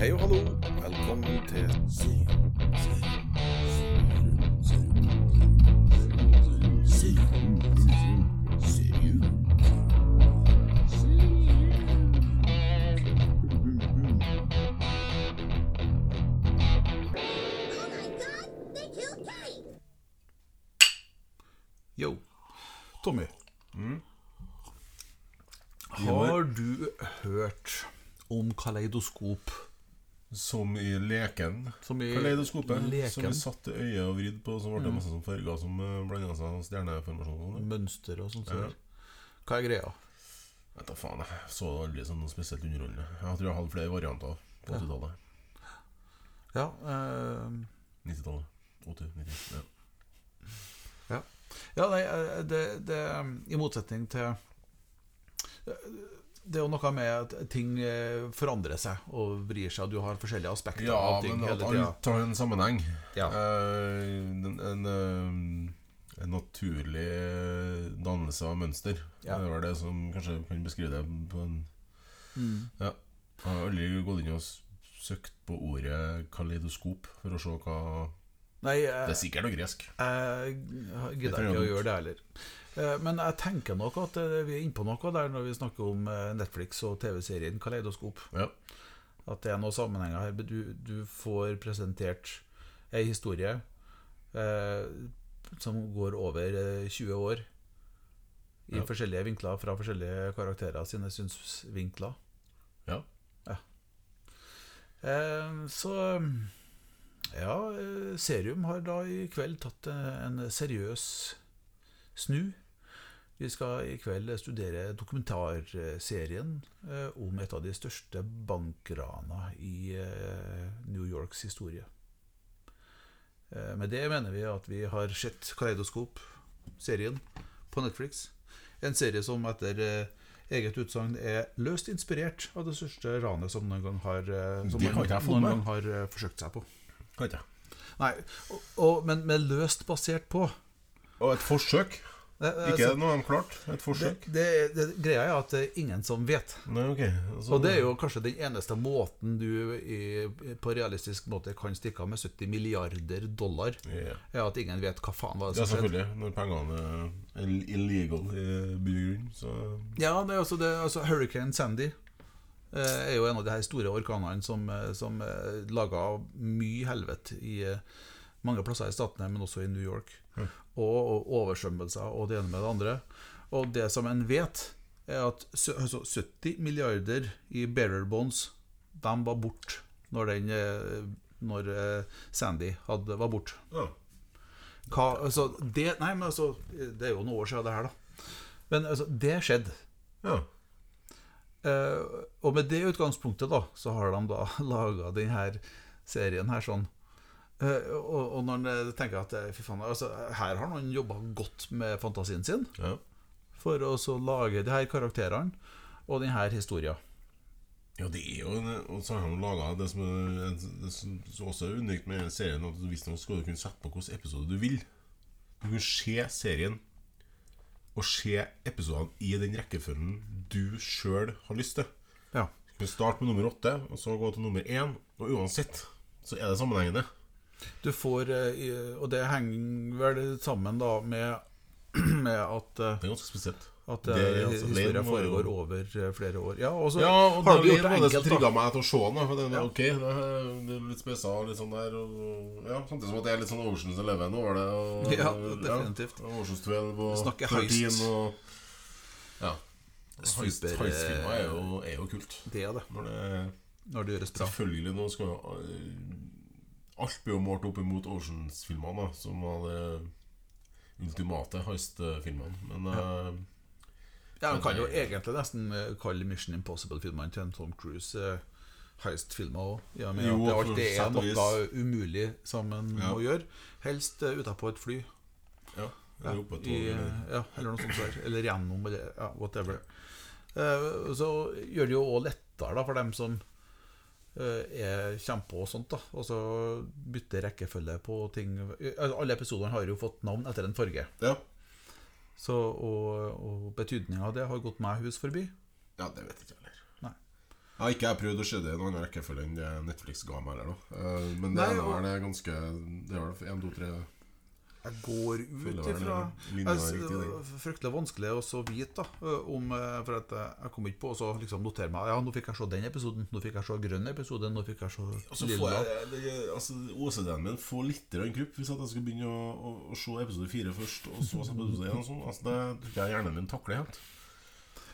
Hei og hallo. Velkommen til! Yo. Tommy. Har du hørt om kaleidoskop? Som i leken. Som i Kaleidoskopet. leken. Som vi satte øyet og vridd på, så ble det masse sånne farger som blanda seg Stjerneformasjoner. sånn. Mønster og sånt. Ja. Hva er greia? Vet da faen, jeg så det aldri som noe spesielt underholdende. Jeg tror jeg hadde flere varianter på 80-tallet. Ja, eh, 90-tallet. 80, 90. Ja. ja. ja nei, eh, det, det I motsetning til Det er jo noe med at ting eh, forandrer seg og vrir seg, du har forskjellige aspekter ja, av ting men hele tida. alt har en sammenheng. Ja. Eh, en, en, eh, en naturlig dannelse av mønster. Ja. Det var det som kanskje kan beskrive det på en Mm. Ja. Jeg har aldri gått inn og søkt på ordet kaleidoskop for å se hva Nei, eh, Det er sikkert noe gresk. Jeg gidder ikke å gjøre det heller. Eh, Men jeg tenker nok at eh, vi er innpå noe der når vi snakker om eh, Netflix og TV-serien Kaleidoskop. Ja. At det er noen sammenhenger her. Du, du får presentert ei historie eh, som går over eh, 20 år. I Ja. forskjellige vinkler fra forskjellige karakterer sine synsvinkler. Ja. Eh, så ja, eh, Serium har da i kveld tatt eh, en seriøs snu. Vi skal i kveld studere dokumentarserien eh, om et av de største bankrana i New Yorks historie. Med det mener vi at vi har sett Kaleidoskop-serien på Netflix. En serie som etter eget utsagn er løst inspirert av det største ranet som noen gang har, som noen gang har forsøkt seg på. Kan ikke. Nei, og, og, men med løst basert på. Og et forsøk. Det, Ikke altså, noe de klart. Et forsøk. det, det, greia er at det er ingen som vet. Nei, okay. Altså, Og det er jo kanskje den eneste måten du i, på realistisk måte kan stikke av med 70 milliarder dollar, yeah. er at ingen vet hva faen var det Ja, som skjedde. selvfølgelig. Når pengene er illegal i byen så Ja, det er også det, altså Hurricane Sandy eh, er jo en av de her store orkanene som, eh, som eh, laga mye helvete i eh, mange plasser i statene, men også i New York. Og, og oversvømmelser og det ene med det andre. Og det som en vet, er at altså 70 milliarder i bearer bonds, de var borte når, den, eh, når eh, Sandy hadde, var borte. Ja. Altså, det, nei, men altså, det er jo noen år siden det her, da. Men altså, det skjedde. ja. Eh, og med det utgangspunktet da Så har de da laga denne serien her sånn Eh, og, og når en tenker at eh, fy faen, altså, her har noen jobba godt med fantasien sin ja. for å så lage de her karakterene og denne historien. Ja, det er jo Og så har de laga det som er det som som også er unikt med serien, at visstnok skal du kunne sette på hvilken episode du vil. Du kan se serien og se episodene i den rekkefølgen du sjøl har lyst til. Ja. Du kan starte med nummer åtte, og så gå til nummer én. Og uansett så er det sammenhengende. Du får eh, Og det henger vel sammen da med, med at eh, Det er ganske spesielt. At Det eh, altså- historien foregår jo- over eh, flere år. Ja, og så Ja, og har du gjort det det som enkelt, Det trigga meg til å se den. For er Ja. ok, det er, det er litt spesial litt sånn der. Og, ja, Samtidig som at det er litt sånn Oceans Eleven over det. Og, Ja, definitivt. Ja, Oceans 12 og Snakker 13 heist. Og, ja. Super, Heist, heistfilmer er jo, er jo kult. Det er det. Når det Når det gjøres bra. Selvfølgelig, nå skal jo Alt blir jo målt opp imot Oceans-filmene, som var det ultimate heist-filmene. Men øh, Ja, Man kan jo egentlig nesten eh, kalle Mission Impossible-filmene til en Tom Cruise eh, heist-filmer òg. Ja, Jo, at det alltid er noe da umulig som en Ja. må gjøre. Helst uh, utapå et fly. ja, eller oppe et tog, eller ja, eller noe sånt. Der. Eller gjennom, eller ja, whatever. Uh, så gjør det jo òg lettere da, for dem som eh, er kjempe og sånt. da Og så bytte rekkefølge på ting. Altså, Alle episodene har jo fått navn etter en farge. Ja. Så, og og betydninga av det har gått meg hus forbi. ja, det vet jeg ikke heller. Jeg har ikke prøvd å se det i noen annen rekkefølge enn det Netflix ga meg. Eller, da. Eh, Men det Nei, og- her det er ganske Det er vel én, to, tre Jeg går ut ifra var Fryktelig vanskelig å så vite, da. Om, eh, for at jeg kom ikke på å så liksom notere meg Ja, nå fikk jeg se den episoden, nå fikk jeg se grønn episode, nå fikk jeg se Og så lilla. altså, OCD-en min får litt krupp hvis jeg skal begynne å, å, å se episode fire først, og så se episode én. Sånn. Altså, det tror jeg hjernen min takler helt.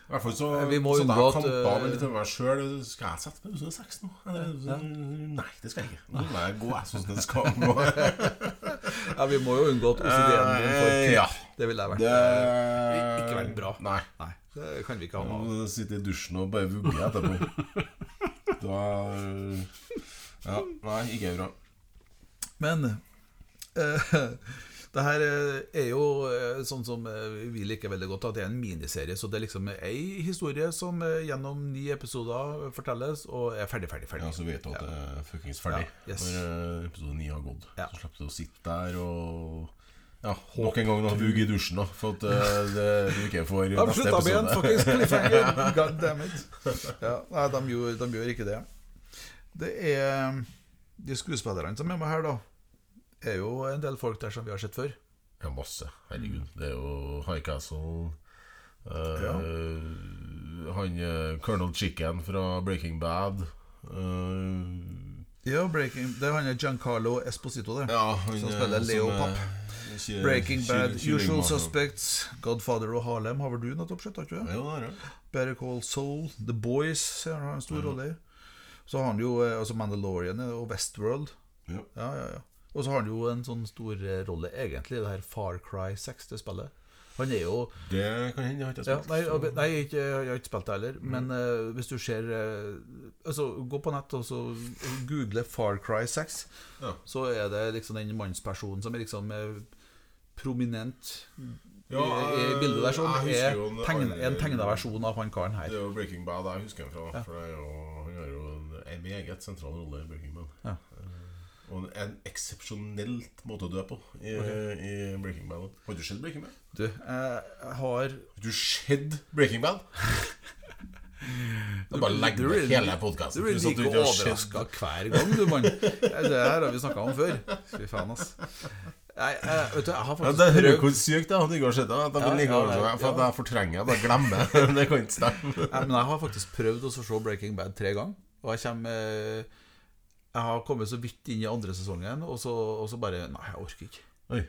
I hvert fall så Eh, vi må så unngå at, med litt meg sjøl. Skal jeg sette på episode seks nå? Eller, Nei, det skal jeg ikke. Nå må jeg gå jeg syns den skal gå. Ja, vi må jo unngå at OCD-en din får Eh, ja. Det ville vært Det eh, ikke vært bra. Nei. Nei, det kan vi ikke ha noe Sitte i dusjen og bare vugge etterpå. Da Ja, nei, ikke bra. Men eh, det her eh, er jo eh, sånn som eh, vi liker veldig godt, at det er en miniserie. Så det er liksom ei historie som gjennom ni episoder fortelles, og er ferdig, ferdig, ferdig. Ja, så vet du at det er fuckings ferdig Ja, yes. når episode ni har gått. Ja. Så slipper du å sitte der og ja, nok en gang da, bugg i dusjen, da, for at det du ikke får neste slutta med en episode. fuckings cliffhanger! God damn it. Ja, nei, de gjør, de gjør ikke det. Det er De skuespillerne som er med her, da, er jo en del folk der som vi har sett før. Ja, masse. Herregud. Det er jo High Castle eh, Ja. Han uh, Colonel Chicken fra Breaking Bad. Uh, Ja, Breaking, Det er han Giancarlo Esposito, det. ja, han Som spiller Leo Papp. Breaking Bad, Usual. Suspects, Godfather og Harlem har vel du nettopp sett? har ikke? Ja, det er det. Better Call Soul, The Boys ser han har en stor rolle i. Så har han jo altså Mandalorian og Westworld. Ja. Ja, ja, ja. Og så har han jo en sånn stor eh, rolle egentlig i det her Far Cry 6, det spillet. Han er jo Det kan hende. Jeg har ikke ja, spilt. nei, så- nei, jeg, jeg har ikke spilt det heller. Men uh, hvis du ser uh, Altså, Gå på nett og så google Far Cry 6, Ja. så er det liksom den mannspersonen som er liksom er prominent Ja, i, i bildet der, sånn, er en tegn, en tegna versjon av han karen her. Det er jo Breaking Bad jeg husker han fra. For jo, han har jo en, en meget sentral rolle i Breaking Bad. Ja. Og en, eksepsjonelt måte å dø på i, i Breaking Bad. Har du sett Breaking Bad? Du, jeg har Har du sett Breaking Bad? Du bare legg ned hele podkasten. Du blir like overraska hver gang, du, mann. Det her har vi snakka om før. Fy faen, ass. Nei, jeg, vet du, jeg har Ja, det hører hvor sykt det er at du ikke har sett det. Ja, blir like ja, overrasket, For jeg fortrenger, jeg bare glemmer. Det kan ikke stemme. Nei, men jeg har faktisk prøvd å se Breaking Bad tre ganger. Og jeg kommer eh, Jeg har kommet så vidt inn i andre sesongen, og så, og så bare Nei, jeg orker ikke. Oi,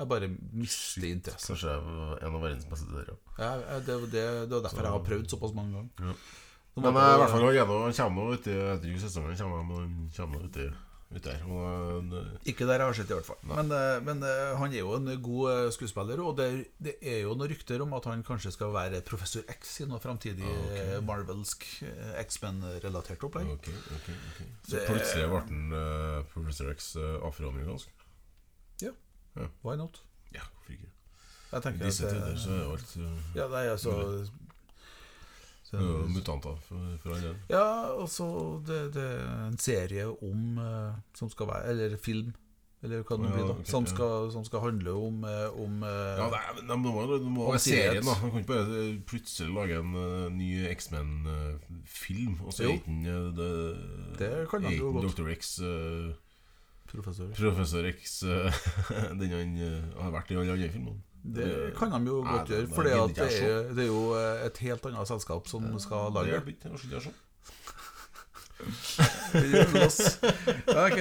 Jeg bare mister interesse. kanskje jeg var en av verdens beste dere. Ja, det, det, det var derfor jeg har prøvd såpass mange ganger. Ja. Men i hvert fall gjennom- kommer nå uti ikke sesongen kommer, kommer uti ut der. Og, eh, Ikke der jeg har sett, i hvert fall. Men, eh, men eh, han er jo en god skuespiller, og det, det er jo noen rykter om at han kanskje skal være Professor X i noe framtidig okay. marvelsk X-Men-relatert opplegg. Okay, okay, okay, Så plutselig ble han uh, Professor X uh, afroamerikansk? Why not? Ja, hvorfor ikke? I tenker disse tider så er alt uh, Ja, nei, altså så, det er jo mutanter fra alle. Ja, altså det, det er en serie om eh, Som skal være Eller film, eller hva det nå blir, da. Som skal, som skal handle om, eh, om eh, Ja, det, er, det må, det må Om serien, da. Man kan ikke bare plutselig lage en uh, ny X-Men-film, og så er ikke den. Dr. X uh, professor. Professor X Den han har vært i alle andre filmene. Det kan de jo godt gjøre, for det, er, jo eh, et helt annet selskap som skal lage det. hjelper det var ikke. Ja, ok.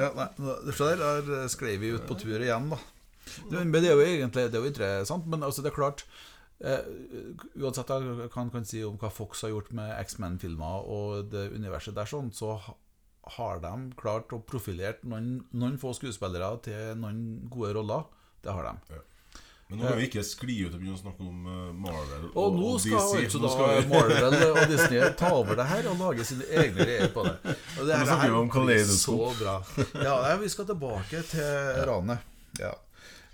Ja, nei, så der, der sklei vi ut på tur igjen, da. Det, Men det er jo egentlig det er jo interessant, men altså det er klart eh, Uansett hva jeg kan, si om hva Fox har gjort med X-Men-filmer og det universet der, sånn, så har de klart å profilere noen, noen få skuespillere til noen gode roller. Det har de. Men nå må vi ikke skli ut og begynne å snakke om eh, Marvel og, Og nå skal DC. altså Nå da skal vi- Marvel og Disney ta over det her og lage sine egne greier på det. Og det her, her om blir så bra. Ja, vi skal tilbake til ranet. Ja.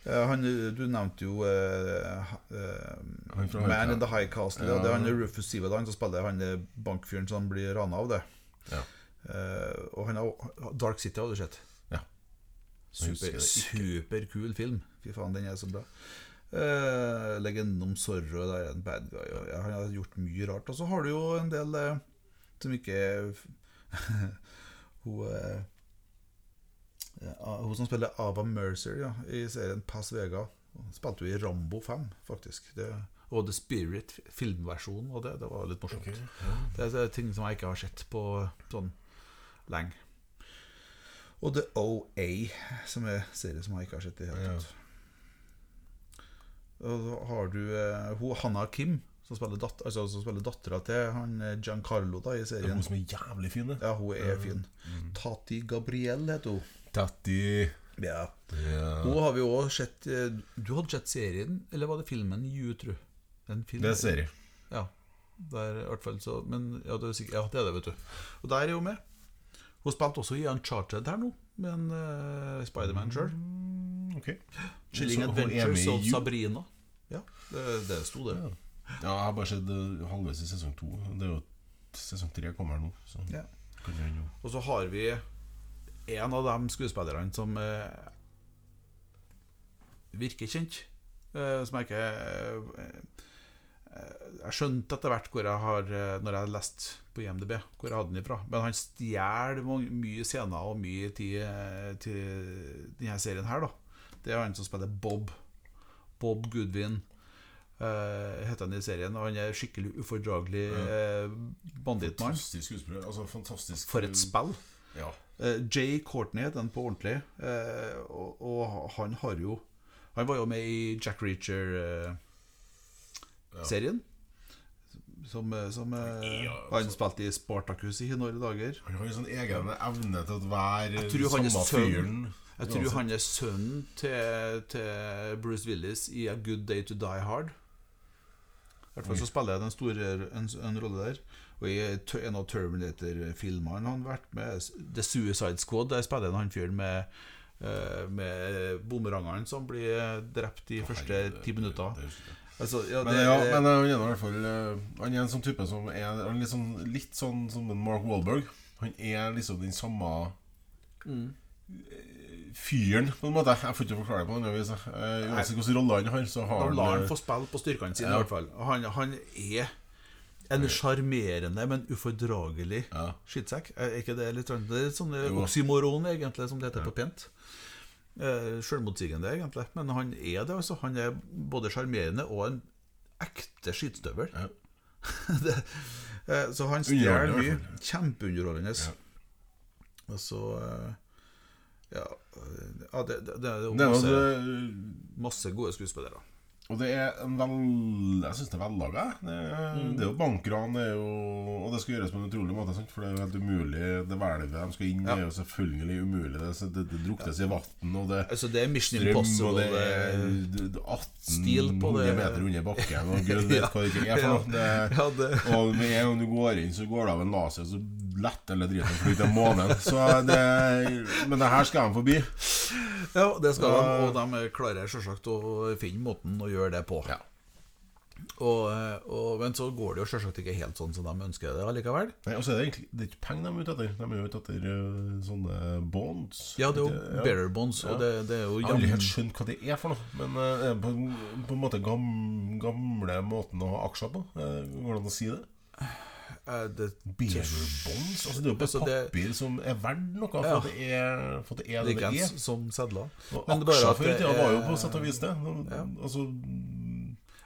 Eh, Han, du nevnte jo uh, uh, Man in the High Castle. Ja. Det er han Rufus Sivadan som spiller han bankfyren som blir rana av det. Ja. Uh, og han har Dark City har du sett? Super, superkul film. Fy faen, den er så bra. Uh, Legenden om Zorro, er en bad guy. Og, jeg har gjort mye rart. Og så har du jo en del eh, som ikke Hun eh, Hun som spiller Ava Mercer ja, i serien Pass Vega, hun spilte jo i Rambo 5, faktisk. Det, og The Spirit, filmversjonen, av det, det var litt morsomt. Det er ting som jeg ikke har sett på sånn lenge. Og The OA, som er serie som jeg ikke har sett i det hele Ja. Og så har du eh, hun, Hanna Kim, som spiller, dat altså, som spiller dattera til han eh, Giancarlo da, i er serien. hun som er jævlig fin, det. Ja, hun er fin. Tati Gabriel heter hun. Tati Ja. ja. Hun har vi òg sett eh, Du hadde sett serien, eller var det filmen You, tru? Det er serie. Ja. Der, i hvert fall så Men ja, det ja, det er det, vet du. Og der er hun med. Hun spilte også i Uncharted her nå, med en uh, Spiderman sjøl. Ok. Chilling Adventures og of Sabrina. Ja, det, det sto det. Ja. Ja, jeg har bare sett eh, halvveis i sesong to. Det er jo Sesong tre kommer nå, så Ja. Og så har vi en av de skuespillerne som eh, virker kjent. Eh, som jeg ikke eh, Jeg skjønte etter hvert hvor jeg har eh, Når jeg leste på IMDb, hvor jeg hadde den ifra. Men han stjeler mye scener og mye tid eh, til denne serien her, da. Det er han som spiller Bob. Bob Goodwin. uh, heter han i serien. Og han er skikkelig ufordragelig uh, bandittmann. Fantastisk skuespiller. Altså, fantastisk For et spill. Ja. Uh, Jay Courtney heter han på ordentlig. Uh, og, og han har jo Han var jo med i Jack Reacher-serien. som eh, som eh, Ja, Han spilte i Spartacus i noen dager. Han har jo sånn egen evne til å være samme fyren. Jeg tror han er sønnen til, til Bruce Willis i A Good Day To Die Hard. I hvert fall så spiller jeg den store, en, en rolle der. Og i en av Terminator-filmene har vært med. The Suicide Squad. Der spiller han han fyren med, eh, med bumerangeren som blir drept de første ti minutter. Altså, ja, Men, det, ja, men han er i hvert fall eh, Han er en sånn type som er han er sånn, litt sånn som Mark Wahlberg. Han er liksom den samme Mm. Eh, fyren, på en måte. Jeg får ikke forklare det på en vis. Eh, Uansett hvilken rolle han har, så har Da lar han han få spille på styrkene sine, Ja. i hvert fall. Han, han er en sjarmerende, men ufordragelig Ja. skittsekk. Er ikke det litt Det er sånn oksymoron, egentlig, som det heter på pent. Eh, Selvmotsigende, egentlig. Men han er det, altså. Han er både sjarmerende og en ekte skittstøvel. Ja. eh, så han stjeler mye. Kjempeunderholdende. Ja. Og så eh, Ja, ja det, det, det er jo Det er masse, det masse gode skuespillere. Og det er en vel Jeg syns det er vellaga. Det, er- Mm. det er jo bankran, det er jo, og det skal gjøres på en utrolig måte. Sant? For det er jo helt umulig. Det hvelvet de skal inn i, Ja. er jo selvfølgelig umulig. Det, det, det druknes i vann, og det Altså, det er Mission strøm, Impossible. og det er er- d- d- 18 Stil på det. meter under bakken, og gud vet Ja. hva det ikke er for noe. Ja, og med en gang du går inn, så går det av en laser, så lett eller driten fly til månen. Så det, men det her skal de forbi. Ja, det skal de, og de klarer selvsagt å finne måten å gjøre det på. Ja. Og, og, men så går det jo selvsagt ikke helt sånn som de ønsker det allikevel. Nei, og så er det egentlig Det er ikke penger de er ute etter. De er jo ute etter øh, sånne bonds. Ja, det er jo Ja. bearer bonds, Ja. det, det jo Jeg har aldri helt skjønt hva det er for noe. Men er på, på en måte gam, gamle måten å ha aksjer på. Eh, Går det an å si det? Eh, det? Altså, det er jo bare Altså, det- papir som er verdt noe. For Ja. det er for det er det det er. Som sedler. Og Men det er bare aksjer før i det tida var jo på sett og vis det. Ja. Altså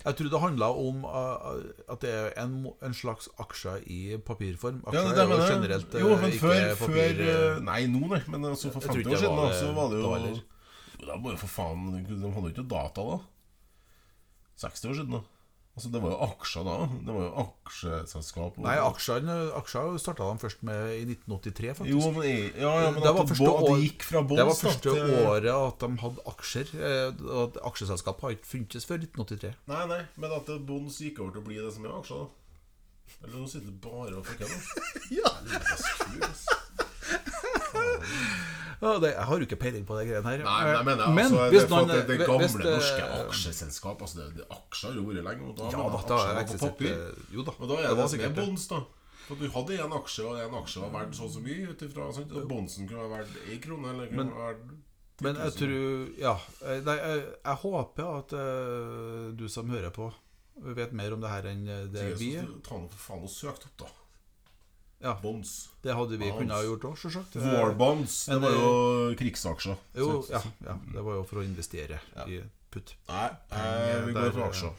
Jeg tror det handla om uh, at det er en, en slags aksjer i papirform. Aksjer Ja, det er jo generelt Jo, men ikke før, papir før Nei, nå, nei. Men altså for 50 år siden da, så var det jo da var jo for faen De hadde jo ikke data da. 60 år siden, da. Altså, det var jo aksjer da. Det var jo aksjeselskap. Nei, aksjene aksjer starta de først med i 1983, faktisk. Jo, men, jeg- ja, ja, men Det var det, første bo- det gikk fra bånn Det var første året at de hadde aksjer. eh, at Aksjeselskap har ikke funtes før 1983. Nei, nei, men at Bonds gikk over til å bli det som er aksjer, da. Eller nå sitter du bare og fucker da. Ja. Det, jeg har jo ikke peiling på de greiene her. Nei, men mener Men altså, hvis det, noen at det, gamle hvis det- norske aksjeselskap altså det, det, Aksjer har jo vært lenge. Og da, Ja da, da er på eksisterer papir. Jo da. Og da er det det, det er sikkert bonds, da. For du hadde en aksje, og en aksje var verdt så og så mye Utifra, sant? Og Bondsen kunne ha vært én krone, eller kunne Men- 10 Men jeg tror Ja. eh, Nei, jeg, jeg håper at uh, du som hører på, vet mer om det her enn eh, det vi du Ta nå for faen og søkt opp, da. Ja, Bonds. det hadde vi kunnet ha gjort òg, sjølsagt. War bonds, det var jo krigsaksjer. Jo, ja, ja, det var jo for å investere Ja. i putt. Nei, eh, vi går for aksjer.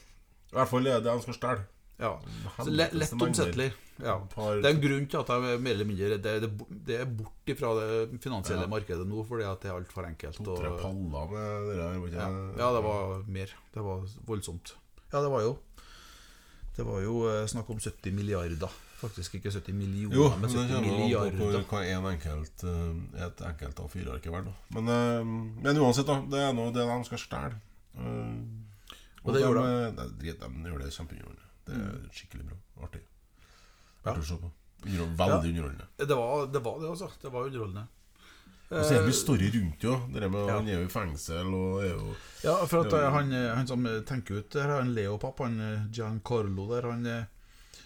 I hvert fall det de skal stjele. Ja. Så lett omsettelig. Ja. Det er en grunn til at jeg er mer eller mindre Det, det, det er bort fra det finansielle Ja. markedet nå, fordi at det er altfor enkelt. To-tre paller med det der. ja. ja, det var mer. Det var voldsomt. Ja, det var jo Det var jo eh, snakk om 70 milliarder. Faktisk ikke 70 millioner, Jo, men men det 70 kommer an på milliarder. hvor- hva en enkelt, eh, et enkelt av fire ark er verdt. Men, eh, men uansett, da. Det er nå det de skal stjele. Og, Og det gjør de. De, de gjør det kjempeunderholdende. Det er skikkelig bra. Artig. Ja. Å se på. Veldig underholdende. Det var, det var det, altså. Det var underholdende. Og så er det mye story rundt jo. Det med Ja. Han er jo i fengsel og er jo Ja, for at Det eh, han, eh, han som eh, tenker ut det her, han Leopapp, han eh, Giancarlo der, han eh,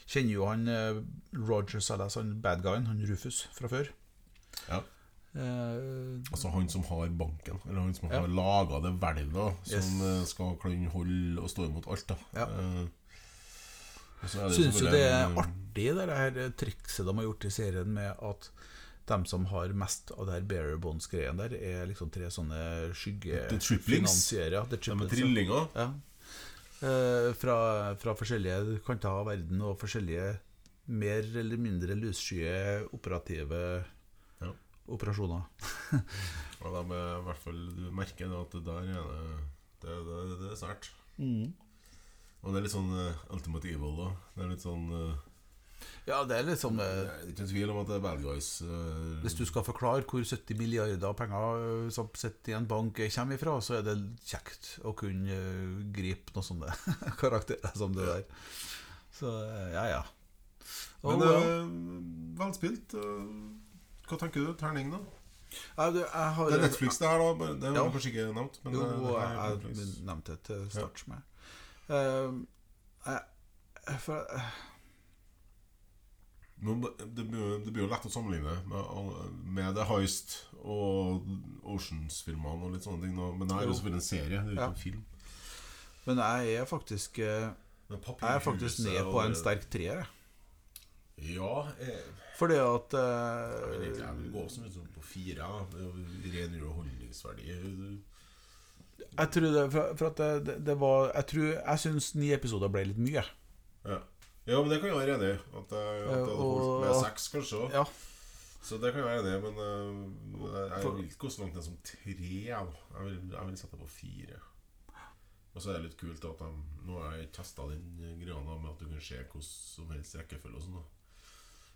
kjenner jo han eh, Roger Salas, han bad guyen, han Rufus, fra før. Ja. Eh, Altså han som har banken, eller han som Ja. har laga det hvelvet, som Yes. eh, skal kunne holde og stå imot alt. da Ja. Syns jo det er artig, det her trikset de har gjort i serien med at dem som har mest av det her bearer bonds-greien der, er liksom tre sånne The triplings. skyggefinansiere. The De er ja. trillinger. Ja. Eh, fra, fra forskjellige kanter av verden og forskjellige mer eller mindre lysskye operative Ja. operasjoner. Og de er i hvert fall Du merker at det der er det Det, det, det er sært. Og det er litt sånn uh, Ultimate Evil, da. Det er litt sånn eh, Ja, det er liksom Det eh, er ikke en tvil om at det er bad guys. eh, Hvis du skal forklare hvor 70 milliarder penger eh, som sitter i en bank eh, kommer ifra, så er det kjekt å kunne eh, gripe noen sånne karakterer som det der. Så eh, ja, ja. Og, Men eh, velspilt. spilt. Hva tenker du? Terning, da? Ja, du, jeg har, Det er Netflix, det her, da. Det har Ja. kanskje ikke nevnt. Men Jo, det, er jeg nevnte det til start med. Uh, jeg, for, eh, det blir, jo- det blir jo lett å sammenligne med, med The Heist og Oceans-filmene og litt sånne ting. Men det er jo selvfølgelig en serie, det er jo ikke en film. men jeg er faktisk eh, Jeg er faktisk ned på en sterk treer. jeg. Ja, jeg, Fordi at jeg, vil, eh, jeg vil gå som som på fire. ren underholdningsverdi. Jeg tror det For, for at det, det, det var Jeg tror Jeg syns ni episoder ble litt mye. Ja. Ja, men det kan jeg være enig i. At, jeg- at jeg hadde holdt med seks, kanskje. også. Ja. Så det kan jeg være enig i, men uh, jeg, vil ikke gå så langt ned som tre. Jeg vil, jeg vil sette på fire. Og så er det litt kult at de, nå har jeg testa den greia med at du kan se hvordan som helst rekkefølge og sånn.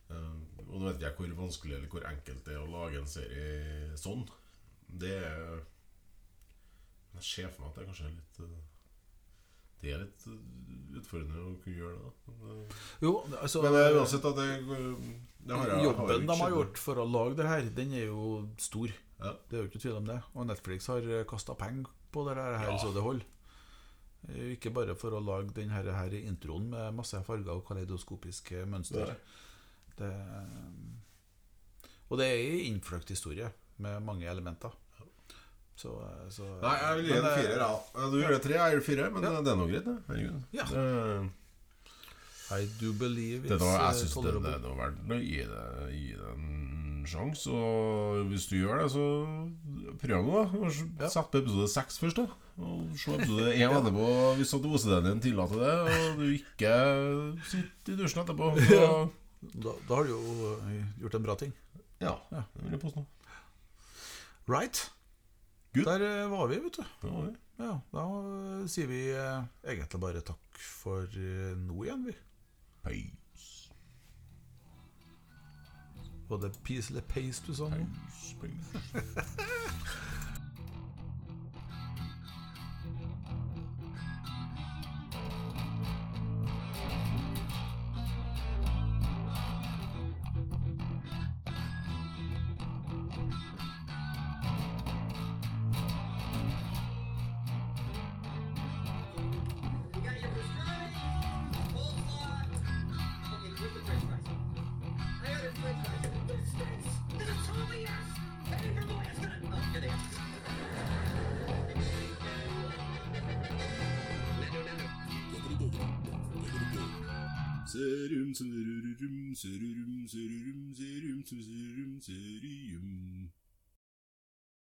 Eh, og nå vet jeg hvor vanskelig eller hvor enkelt det er å lage en serie sånn. Det er Jeg ser for meg at det er kanskje litt øh, Det er litt utfordrende å kunne gjøre det. da. Øh, Jo, altså men øh, uansett at det, det har jeg, Jobben har de har gjort for å lage det her, den er jo stor. Ja. Det er jo ikke tvil om det. Og Netflix har kasta penger på det her, Ja. så det holder. Eh, Ikke bare for å lage den her, introen med masse farger og kaleidoskopiske mønster. Det. Det, og det er innfløkt historie med mange elementer. Så, så Nei, jeg vil gi en eh, firer. Ja. Ja, Du gjør det tre, jeg gjør fire, men Ja. det er nå greit. det. Herregud. Ja. Det, I do believe it's var, jeg eh, syns det, tolerable. det er verdt å gi det, gi det en sjanse. Og hvis du gjør det, så prøv nå. da. Ja. Sett på episode seks først, da. Og se episode én etterpå hvis at OCD-en din tillater det, og du ikke sitter i dusjen etterpå. Så, Da, da har du jo eh, gjort en bra ting. ja, Ja. det vil jeg påstå. Right. Good. Der eh, var vi, vet du. Det. Ja, Da eh, sier vi eh, egentlig bare takk for nå igjen, vi. Peace. Var det peace eller pace du sa nå? Peace, peace. Serim serim serim serim serim serim serim serim